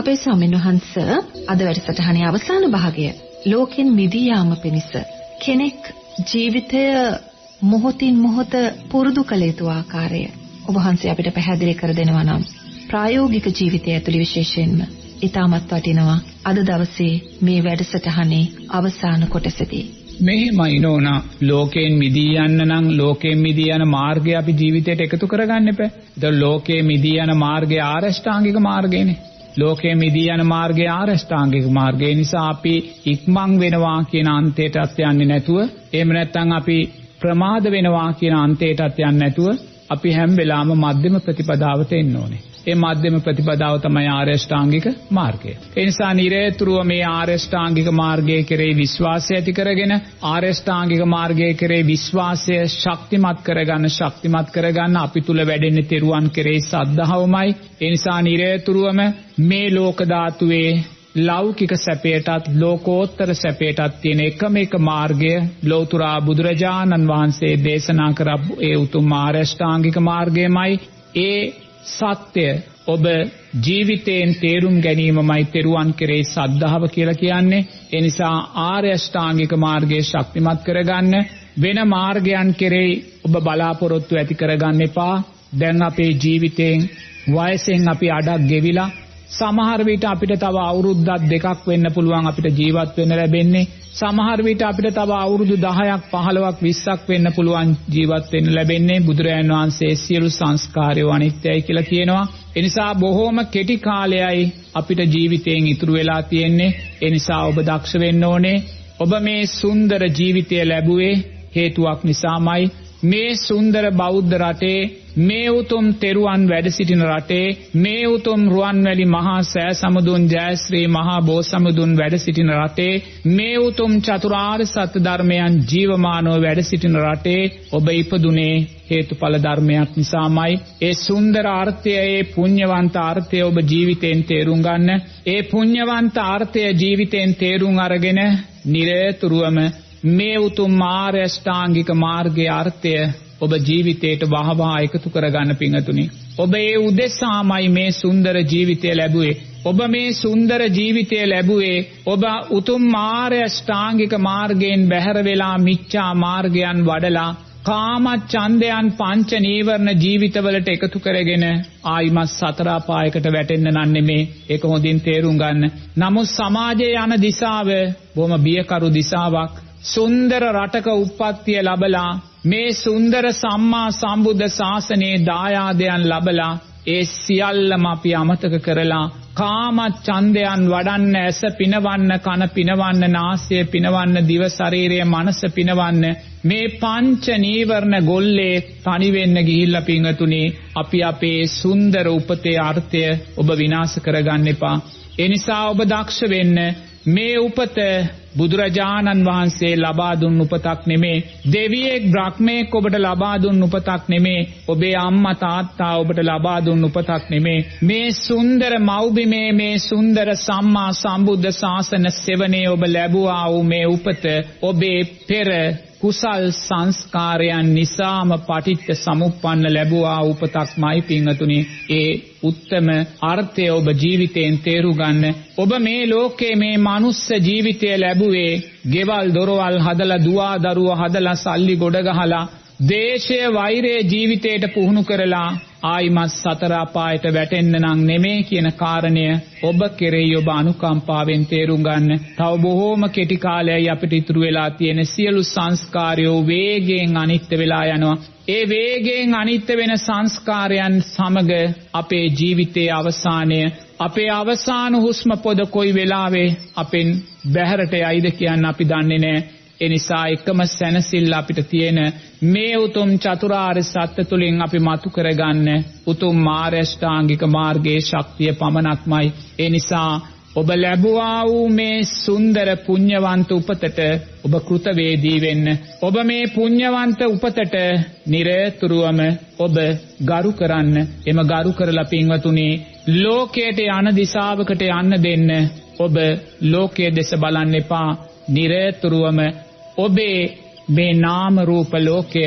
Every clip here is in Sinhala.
අපේ ස්වාමීන් වහන්ස අද වැඩසටහනේ අවසාන භාගය ලෝකෙන් මිදී යාම පිණිස කෙනෙක් ජීවිතය මොහොතින් මොහොත පුරුදු කළ යුතු ආකාරය ඔබ වහන්සේ අපිට පැහැදිලි කර දෙනවා නම් ප්‍රායෝගික ජීවිතය ඇතුළේ විශේෂයෙන්ම ඊටමත් වටිනවා අද දවසේ මේ වැඩසටහනේ අවසාන කොටසදී මෙහෙමයි නෝනා ලෝකයෙන් මිදී යන්න නම් ලෝකයෙන් මිදී යන මාර්ගය අපි ජීවිතයට එකතු කරගන්න එපා. ඒක ලෝකයෙන් මිදී යන මාර්ගය ආරෂ්ඨාංගික මාර්ගයනේ. ලෝකයේ මිදී යන මාර්ගය ආරෂ්ඨාංගික මාර්ගය නිසා අපි ඉක්මන් වෙනවා කියන අන්තයටත් යන්නේ නැතුව එහෙම නැත්නම් අපි ප්‍රමාද වෙනවා කියන අන්තයටත් යන්නේ නැතුව අපි හැම වෙලාවම මධ්‍යම ප්‍රතිපදාවට එන්න ඕනේ. ඒ මධ්‍යම ප්‍රතිපදාව තමයි ආරෂ්ඨාංගික මාර්ගය. ඒ නිසා නිරේතුරුව මේ ආරෂ්ඨාංගික මාර්ගයේ කෙරෙහි විශ්වාසය ඇති කරගෙන ආරෂ්ඨාංගික මාර්ගයේ කෙරෙහි විශ්වාසය ශක්තිමත් කරගන්න ශක්තිමත් කරගන්න අපි තුල වැඩෙන්නේ තෙරුවන් කෙරෙහි සද්ධාවමයි. ඒ නිසා නිරේතුරුවම මේ ලෝක ධාතුවේ ලෞකික සැපයටත් ලෝකෝත්තර සැපයටත් තියෙන එකම එක මාර්ගය ලෞතුරා බුදුරජාණන් වහන්සේ දේශනා කරපු ඒ උතුම් ආරෂ්ඨාංගික මාර්ගයමයි ඒ සත්‍ය ඔබ ජීවිතයෙන් තේරුම් ගැනීමමයි තෙරුවන් කෙරෙහි සද්ධාව කියලා කියන්නේ. ඒ නිසා ආර්ය අෂ්ටාංගික මාර්ගයේ ශක්තිමත් කරගන්න වෙන මාර්ගයන් කෙරෙහි ඔබ බලාපොරොත්තු ඇති කරගන්න එපා. දැන් අපේ ජීවිතයෙන් වයසෙන් අපි අඩක් ගෙවිලා සමහර විට අපිට තව අවුරුද්දක් දෙකක් වෙන්න පුළුවන් අපිට ජීවත් වෙන්න ලැබෙන්නේ සමහර විට අපිට තව අවුරුදු 10ක් 15ක් 20ක් වෙන්න පුළුවන් ජීවත් වෙන්න ලැබෙන්නේ බුදුරජාන් වහන්සේ සියලු සංස්කාරය අනිත්‍යයි කියලා කියනවා. ඒ නිසා බොහෝම කෙටි කාලයයි අපිට ජීවිතයෙන් ඉතුරු වෙලා තියෙන්නේ. ඒ නිසා ඔබ දක්ෂ වෙන්න ඕනේ. ඔබ මේ සුන්දර ජීවිතය ලැබුවේ හේතුවක් නිසාමයි. මේ සුන්දර බෞද්ධ රටේ මේ උතුම් තෙරුවන් වැඩ සිටින රටේ මේ උතුම් රුවන්වැලි මහා සෑ සමුදුන් ජයශ්‍රී මහා බෝසමුදුන් වැඩ සිටින රටේ මේ උතුම් චතුරාර්ය සත්‍ය ධර්මයන් ජීවමානව වැඩ සිටින රටේ ඔබ ඉපදුනේ හේතුඵල ධර්මයක් නිසාමයි. ඒ සුන්දර අර්ථය ඒ පුණ්‍යවන්ත අර්ථය ඔබ ජීවිතෙන් තේරුම් ගන්න. ඒ පුණ්‍යවන්ත අර්ථය ජීවිතෙන් තේරුම් අරගෙන නිරතුරුවම මේ උතුම් මාර්ය ෂ්ටාංගික මාර්ගයේ අර්ථය ඔබ ජීවිතයට වහවහ එකතු කරගන්න පිංතුනි. ඔබ ඒ උදෙසාමයි මේ සුන්දර ජීවිතය ලැබුවේ. ඔබ මේ සුන්දර ජීවිතය ලැබුවේ ඔබ උතුම් මාර්ය ෂ්ටාංගික මාර්ගයෙන් බැහැර වෙලා මිච්ඡා මාර්ගයන් වඩලා කාම ඡන්දයන් පංච නීවරණ ජීවිතවලට එකතු කරගෙන ආයිමත් සතර අපායකට වැටෙන්න නන්නේ ඒක හොඳින් තේරුම් ගන්න. නමුත් සමාජයේ යන දිශාව බොහොම බියකරු දිශාවක්. සුන්දර රටක උප්පත්තිය ලබලා මේ සුන්දර සම්මා සම්බුද්ධ ශාසනයේ දායාදයන් ලබලා ඒ සියල්ලම අපි අමතක කරලා කාම ඡන්දයන් වඩන්න ඇස පිනවන්න කන පිනවන්න නාසය පිනවන්න දිව ශරීරය මනස පිනවන්න මේ පංච නීවරණ ගොල්ලේ තනි වෙන්න ගිහිල්ලා පිංගතුනේ අපි අපේ සුන්දර උපතේ අර්ථය ඔබ විනාශ කරගන්න එපා. ඒ නිසා ඔබ දක්ෂ වෙන්න මේ උපත බුදුරජාණන් වහන්සේ ලබා දුන් උපතක් නෙමේ. දෙවියෙක් බ්‍රහ්මයෙක් ඔබට ලබා දුන් උපතක් නෙමේ. ඔබේ අම්මා තාත්තා ඔබට ලබා දුන් උපතක් නෙමේ. මේ සුන්දර මව්බිමේ මේ සුන්දර සම්මා සම්බුද්ධ ශාසන සෙවණේ ඔබ ලැබුවා වූ මේ උපත ඔබේ පෙර කුසල් සංස්කාරයන් නිසාම පටිච්ච සමුප්පන්න ලැබුවා උපතක්මයි පිංගතුනි ඒ උත්තම අර්ථය ඔබ ජීවිතයෙන් තේරු ගන්න. ඔබ මේ ලෝකේ මේ මනුස්ස ජීවිතය ලැබුවේ ගෙවල් දොරවල් හදලා දුවා දරුවා හදලා සල්ලි ගොඩ ගහලා දේශය වෛරය ජීවිතයට පුහුණු කරලා ආයිමත් සතර අපායට වැටෙන්න නම් නෙමේ කියන කාරණය ඔබ කෙරෙහි ඔබ අනුකම්පාවෙන් තේරුම් ගන්න. තව බොහෝම කෙටි කාලයයි අපිට ඉතුරු වෙලා තියෙන සියලු සංස්කාරයෝ වේගයෙන් අනිත්‍ය වෙලා යනවා. ඒ වේගයෙන් අනිත්‍ය වෙන සංස්කාරයන් සමග අපේ ජීවිතයේ අවසානය අපේ අවසාන හුස්ම පොද කොයි වෙලාවේ අපෙන් බැහැරට යයිද කියන්න අපි දන්නේ නැහැ. එනිසා එකම සැනසිල්ල අපිට තියෙන මේ උතුම් චතුරාර්ය සත්‍ය තුලින් අපි මතු කරගන්න උතුම් මාර්ගෂ්ටාංගික මාර්ගයේ ශක්තිය පමණක්මයි. ඒ නිසා ඔබ ලැබුවා වූ මේ සුන්දර පුණ්‍යවන්ත උපතට ඔබ කෘතවේදී වෙන්න. ඔබ මේ පුණ්‍යවන්ත උපතට නිරතුරුවම ඔබ ගරු කරන්න. එම ගරු කරලා පින්වතුනි ලෝකයට යන දිශාවකට යන්න දෙන්න ඔබ ලෝකයේ දෙස බලන්න එපා. නිරතුරුවම ඔබේ මේ නාම රූප ලෝකය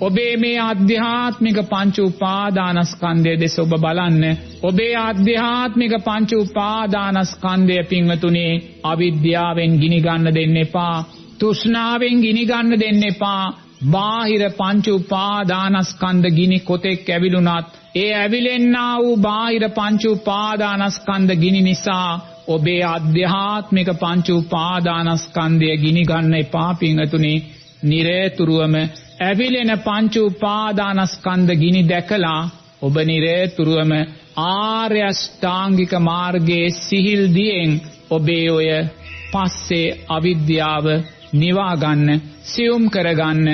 ඔබේ මේ ආධ්‍යාත්මික පංච උපාදානස්කන්ධය දෙස ඔබ බලන්න. ඔබේ ආධ්‍යාත්මික පංච උපාදානස්කන්ධය පින්වතුනි අවිද්‍යාවෙන් ගිනි ගන්න දෙන්න එපා. තෘෂ්ණාවෙන් ගිනි ගන්න දෙන්න එපා. බාහිර පංච උපාදානස්කන්ධ ගිනි කොතෙක් ඇවිලුණත් ඒ ඇවිලෙන්නා වූ බාහිර පංච උපාදානස්කන්ධ ගිනි නිසා ඔබේ අධ්‍යාත්මික පංච උපාදානස්කන්ධය ගිනි ගන්න එපා පිංගතුනි නිරේතුරුවම ඇවිලෙන පංච උපාදානස්කන්ධ ගිනි දැකලා ඔබ නිරේතුරුවම ආර්ය අෂ්ටාංගික මාර්ගයේ සිහිල් දියෙන් ඔබේ ඔය පස්සේ අවිද්‍යාව නිවා ගන්න සියුම් කරගන්න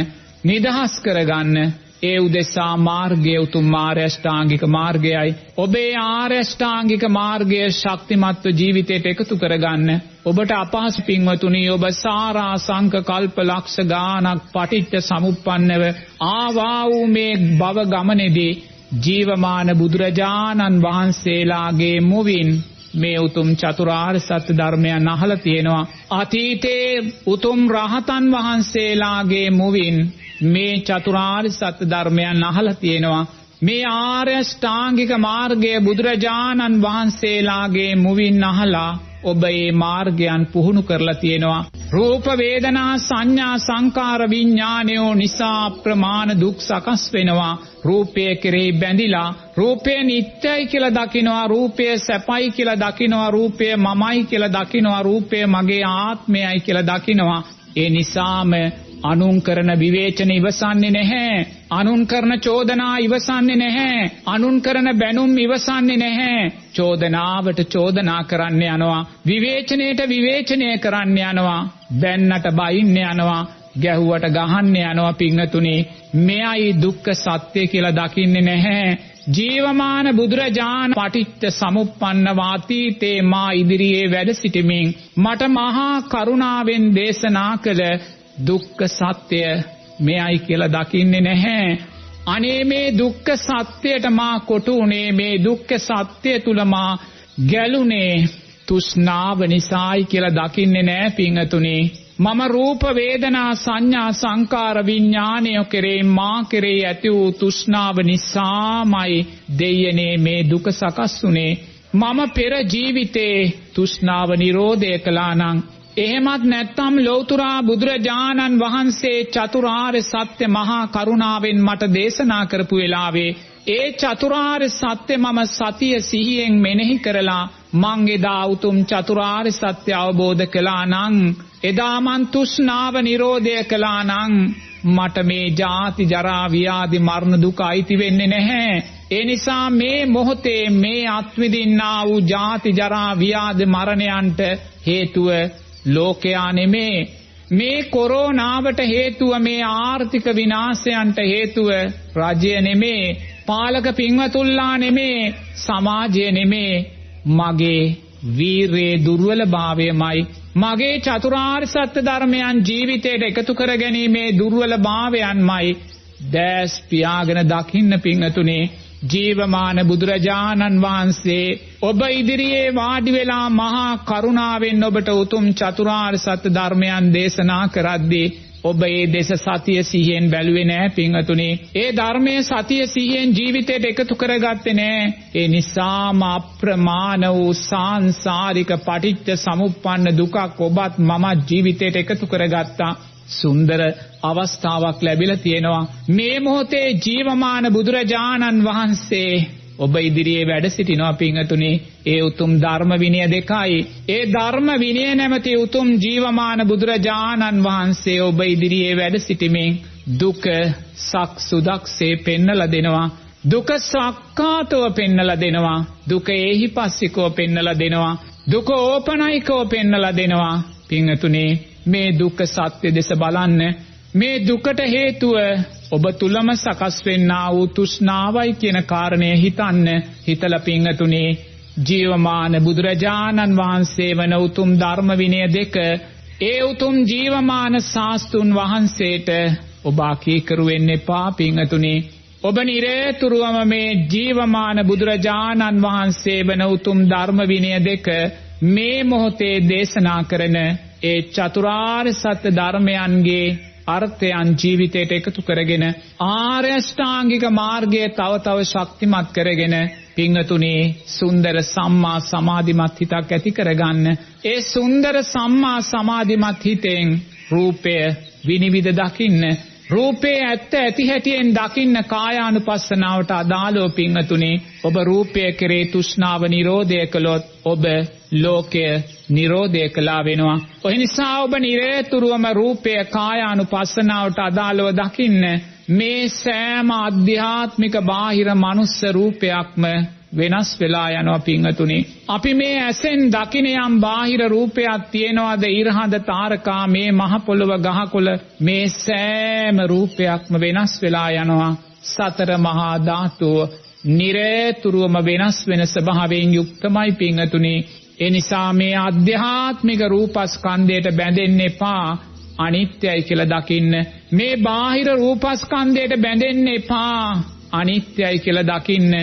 නිදහස් කරගන්න ඒ උදෙසා මාර්ගය උතුම් ආර්යෂ්ටාංගික මාර්ගයයි. ඔබේ ආර්යෂ්ටාංගික මාර්ගය ශක්තිමත්ව ජීවිතයට එකතු කරගන්න. ඔබට අපහසු පින්වතුනි ඔබ සාරා සංක කල්ප ලක්ෂ ගානක් පටිච්ච සමුප්පන්නව ආවා වූ මේ භව ගමනේදී ජීවමාන බුදුරජාණන් වහන්සේලාගේ මුවින් මේ උතුම් චතුරාර්ය සත්‍ය ධර්මයන් අහලා තියෙනවා. අතීතේ උතුම් රහතන් වහන්සේලාගේ මුවින් මේ චතුරාර්ය සත්‍ය ධර්මයන් අහලා තියෙනවා. මේ ආර්ය ශ්‍රාංගික මාර්ගයේ බුදුරජාණන් වහන්සේලාගේ මුවින් අහලා ඔබ මේ මාර්ගයන් පුහුණු කරලා තියෙනවා. රූප වේදනා සංඥා සංකාර විඥානයෝ නිසා ප්‍රමාණ දුක් සකස් වෙනවා. රූපය කෙරෙහි බැඳිලා රූපය නිට්ටයයි කියලා දකිනවා රූපය සැපයි කියලා දකිනවා රූපය මමයි කියලා දකිනවා රූපය මගේ ආත්මයයි කියලා දකිනවා. ඒ නිසාම අනුන් කරන විවේචන ඉවසන්නේ නැහැ. අනුන් කරන චෝදනා ඉවසන්නේ නැහැ. අනුන් කරන බැනුම් ඉවසන්නේ නැහැ. චෝදනාවට චෝදනා කරන්න යනවා. විවේචනයට විවේචනය කරන්න යනවා. බැන්නට බයින්න යනවා. ගැහුවට ගහන්න යනවා පිංහතුනේ. මෙයයි දුක්ඛ සත්‍ය කියලා දකින්නේ නැහැ. ජීවමාන බුදුරජාණන් පටිච්ච සමුප්පන්න වාතීතේ මා ඉදිරියේ වැඩ සිටමින් මට මහා කරුණාවෙන් දේශනා කළ දුක්ඛ සත්‍ය මෙයයි කියලා දකින්නේ නැහැ. අනේ මේ දුක්ඛ සත්‍යයට මා කොටු උනේ මේ දුක්ඛ සත්‍ය තුල මා ගැලුනේ තෘෂ්ණාව නිසායි කියලා දකින්නේ නැහැ පිංගතුනේ මම රූප වේදනා සංඥා සංකාර විඥානය කෙරේ මා කෙරේ ඇති වූ තෘෂ්ණාව නිසාමයි දෙයනේ මේ දුක සකස්ුනේ මම පෙර ජීවිතේ තෘෂ්ණාව නිරෝධය කළා නම් එහෙමත් නැත්නම් ලෞතුරා බුදුරජාණන් වහන්සේ චතුරාර්ය සත්‍ය මහා කරුණාවෙන් මට දේශනා කරපු වෙලාවේ ඒ චතුරාර්ය සත්‍ය මම සතිය සිහියෙන් මෙනෙහි කරලා මං එදා උතුම් චතුරාර්ය සත්‍ය අවබෝධ කළා නම් එදා මන් තෘෂ්ණාව නිරෝධය කළා නම් මට මේ ජාති ජරා ව්‍යාධි මරණ දුක අයිති වෙන්නේ නැහැ. ඒ නිසා මේ මොහොතේ මේ අත්විඳින්නා වූ ජාති ජරා ව්‍යාධි මරණයන්ට හේතුව ලෝකයා නෙමේ. මේ කොරෝනාවට හේතුව මේ ආර්ථික විනාශයන්ට හේතුව රජය නෙමේ. පාලක පින්වතුල්ලා නෙමේ. සමාජය නෙමේ. මගේ වීරයේ දුර්වලභාවයමයි. මගේ චතුරාර්ය සත්‍ය ධර්මයන් ජීවිතයට එකතු කර ගැනීමේ දුර්වලභාවයන්මයි. දැස් පියාගෙන දකින්න පිංගතුනේ ජීවමාන බුදුරජාණන් වහන්සේ ඔබ ඉදිරියේ වාඩි වෙලා මහා කරුණාවෙන් ඔබට උතුම් චතුරාර්ය සත්‍ය ධර්මයන් දේශනා කරද්දී ඔබ ඒ දෙස සතිය සිහියෙන් බැලුවේ නෑ පින්වතුනි. ඒ ධර්මයේ සතිය සිහියෙන් ජීවිතයට එකතු කරගත්තේ නෑ. ඒ නිසාම අප්‍රමාණ වූ සාංශාරික පටිච්ච සමුප්පන්න දුකක් ඔබත් මමත් ජීවිතයට එකතු කරගත්තා. සුන්දර අවස්ථාවක් ලැබිලා තියෙනවා. මේ මොහොතේ ජීවමාන බුදුරජාණන් වහන්සේ ඔබ ඉදිරියේ වැඩ සිටිනවා පිංගතුනි ඒ උතුම් ධර්ම විනය දෙකයි. ඒ ධර්ම විනය නැමැති උතුම් ජීවමාන බුදුරජාණන් වහන්සේ ඔබ ඉදිරියේ වැඩ සිටිමින් දුක සක් සුදක්සේ පෙන්නලා දෙනවා. දුක සක්කාතව පෙන්නලා දෙනවා. දුක ඒහිපස්සිකව පෙන්නලා දෙනවා. දුක ඕපනයිකව පෙන්නලා දෙනවා. පිංගතුනි මේ දුක්ඛ සත්‍ය දෙස බලන්න. මේ දුකට හේතුව ඔබ තුලම සකස් වෙන්නා වූ තෘෂ්ණාවයි කියන කාරණය හිතන්න. හිතලා පිංගතුනේ ජීවමාන බුදුරජාණන් වහන්සේ වන උතුම් ධර්ම විනය දෙක ඒ උතුම් ජීවමාන ශාස්තුන් වහන්සේට ඔබ අකීකරු වෙන්න එපා පිංගතුනේ ඔබ නිරේතුරුවම මේ ජීවමාන බුදුරජාණන් වහන්සේ වන උතුම් ධර්ම විනය දෙක මේ මොහොතේ දේශනා කරන ඒ චතුරාර්ය සත්‍ය ධර්මයන්ගේ අර්ථයන් ජීවිතයට එකතු කරගෙන ආර්යෂ්ටාංගික මාර්ගය තව තව ශක්තිමත් කරගෙන පිංහතුනේ සුන්දර සම්මා සමාධිමත් හිතක් ඇති කරගන්න. ඒ සුන්දර සම්මා සමාධිමත් හිතෙන් රූපය විනිවිද දකින්න. රූපේ ඇත්ත ඇති හැටියෙන් දකින්න කායානුපස්සනාවට අදාළෝ පිංහතුනේ ඔබ රූපය කරේ තුෂ්නාව නිරෝධය කළොත් ඔබ ලෝකය නිරෝධය කලා වෙනවා. ඔහි නිසා ඔබ නිරේතුරුවම රූපය කායානුපස්සනාවට අදාළව දකින්න මේ සෑම අධ්‍යාත්මික බාහිර මනුස්ස රූපයක්ම වෙනස් වෙලා යනවා පිංහතුනි. අපි මේ ඇසෙන් දකින යම් බාහිර රූපයක් තියෙනවාද ඉරහඳ තාරකා මේ මහපොළොව ගහකොළ මේ සෑම රූපයක්ම වෙනස් වෙලා යනවා. සතර මහා ධාතුව නිරේතුරුවම වෙනස් වෙන ස්වභාවයෙන් යුක්තමයි පිංහතුනි. එනිසා මේ අධ්‍යාත්මික රූපස්කන්දයට බැඳෙන්න එපා අනිත්‍යයි කියලා දකින්න මේ බාහිර රූපස්කන්ධයට බැඳෙන්න එපා අනිත්‍යයි කියලා දකින්න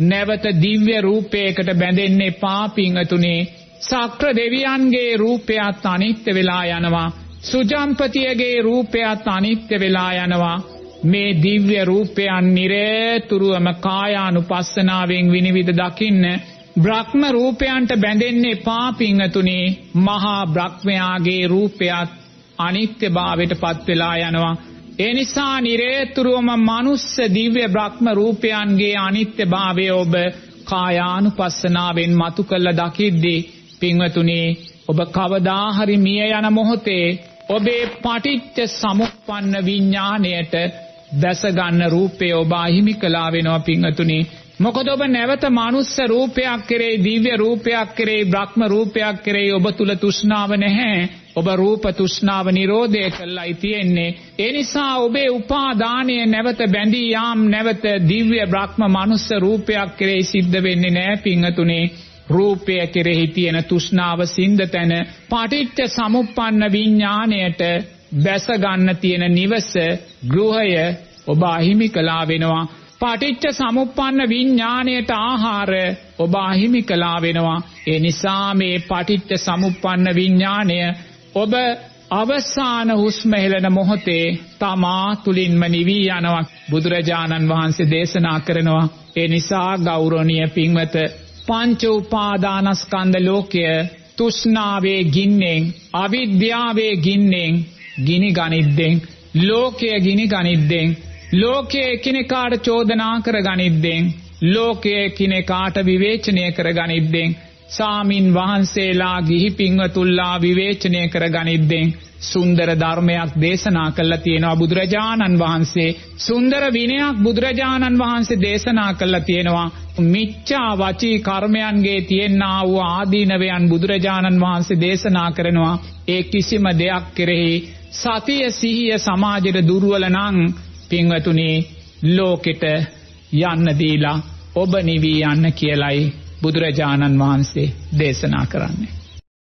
නැවත දිව්‍ය රූපයකට බැඳෙන්න එපා පිංගතුනේ සක්‍ර දෙවියන්ගේ රූපයත් අනිත්‍ය වෙලා යනවා සුජම්පතියගේ රූපයත් අනිත්‍ය වෙලා යනවා මේ දිව්‍ය රූපයන් නිරේතුරුවම කායානුපස්සනාවෙන් විනිවිද දකින්න බ්‍රහ්ම රූපයන්ට බැඳෙන්න එපා පිංගතුනේ මහා බ්‍රහ්මයාගේ රූපයත් අනිත්‍ය භාවයට පත් වෙලා යනවා. ඒ නිසා නිරේතුරුවම මනුස්ස දිව්‍ය බ්‍රහ්ම රූපයන්ගේ අනිත්‍ය භාවය ඔබ කායානුපස්සනාවෙන් මතු කළ දකිද්දී පින්වතුනි ඔබ කවදා හරි මිය යන මොහොතේ ඔබේ පටිච්ච සමුප්පන්න විඥාණයට දැස ගන්න රූපය ඔබ අහිමි කළා වෙනවා පින්වතුනි. මොකද ඔබ නැවත මනුස්ස රූපයක් කෙරෙහි දිව්‍ය රූපයක් කෙරෙහි බ්‍රහ්ම රූපයක් කෙරෙහි ඔබ තුල තෘෂ්ණාව නැහැ. ඔබ රූප තෘෂ්ණාව නිරෝධය කළයි තියෙන්නේ. ඒ නිසා ඔබේ උපාදානය නැවත බැඳී යාම් නැවත දිව්‍ය බ්‍රහ්ම මනුස්ස රූපයක් කෙරෙහි සිද්ධ වෙන්නේ නැහැ පිංගතුනේ. රූපය කෙරෙහි තියෙන තෘෂ්ණාව සිඳ තැන පටිච්ච සමුප්පන්න විඥාණයට බැස ගන්න තියෙන නිවස ගෘහය ඔබ අහිමි කළා වෙනවා. පටිච්ච සමුප්පන්න විඥාණයට ආහාර ඔබ අහිමි කළා වෙනවා. ඒ නිසා මේ පටිච්ච සමුප්පන්න විඥාණය ඔබ අවසාන හුස්ම හෙළන මොහොතේ තමා තුලින්ම නිවි යනවා. බුදුරජාණන් වහන්සේ දේශනා කරනවා ඒ නිසා ගෞරවනීය පින්වත පංච උපාදානස්කන්ධ ලෝකය තුෂ්ණාවේ ගින්නෙන් අවිද්‍යාවේ ගින්නෙන් ගිනි ගනිද්දෙන් ලෝකය ගිනි ගනිද්දෙන් ලෝකයේ එකිනෙකාට චෝදනා කර ගනිද්දෙන් ලෝකයේ එකිනෙකාට විවේචනය කර ගනිද්දෙන් සාමින් වහන්සේලා ගිහි පිංවතුල්ලා විවේචනය කර ගනිද්දෙන් සුන්දර ධර්මයක් දේශනා කළා තියෙනවා බුදුරජාණන් වහන්සේ. සුන්දර විනයක් බුදුරජාණන් වහන්සේ දේශනා කළා තියෙනවා. මිච්ඡා වචී කර්මයන්ගේ තියෙනා වූ ආදීනවයන් බුදුරජාණන් වහන්සේ දේශනා කරනවා. ඒ කිසිම දෙයක් කෙරෙහි සතිය සිහිය සමාජෙට දුර්වල නම් පින්වතුනි ලෝකෙට යන්න දීලා ඔබ නිවී යන්න කියලයි බුදුරජාණන් වහන්සේ දේශනා කරන්නේ.